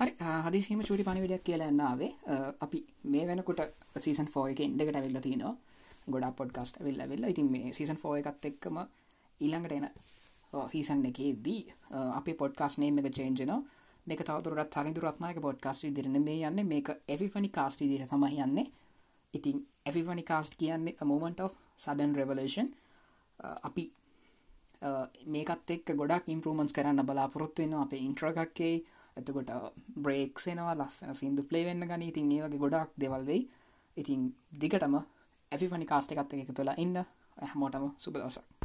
හරි හදිසිම චුටි පණිවිඩයක් කියලා එන්නාවේ අපි මේ වෙනකොට සීසන් ෆෝ එක ඉඩකට ඇවිල්ල තිනවා. ගොඩා පොඩ්කස්ට වෙල්ල වෙල්ල ඉතින් මේ සීසන් ෆෝ එකත් එක්කම ඊළඟට එන සීසන් එකේදී අපි පොඩ්කාස් නේම එක චේන්ජන මේක තවතුරත් සරිදුරත්නායක පොඩ්කාස්ට දිරන මේ යන්න. මේක එවිපනි කාස්ට දිර තම යන්නේ. ඉතින් එවිපනි කාස්ට කියන්නේ මෝමන්ට of සඩන් රෙවලේෂන් අපි මේකත් එක් ගොඩක් ඉම්පරමන්ස් කරන්න බලාපොරොත්තුවෙන අප ඉන්ට්‍රගක්කේ එතකොට බ්‍රේක්ෂෙනවා ලස්සන සිින්දු පලේවෙන්න ගනී. ඉතින් ඒවගේ ගොඩක් දෙවල්වෙයි ඉතින් දිගටම ඇි පනි කාස්ට එකත් එක තුළ ඉන්න. හැමෝටම සුබදවසක්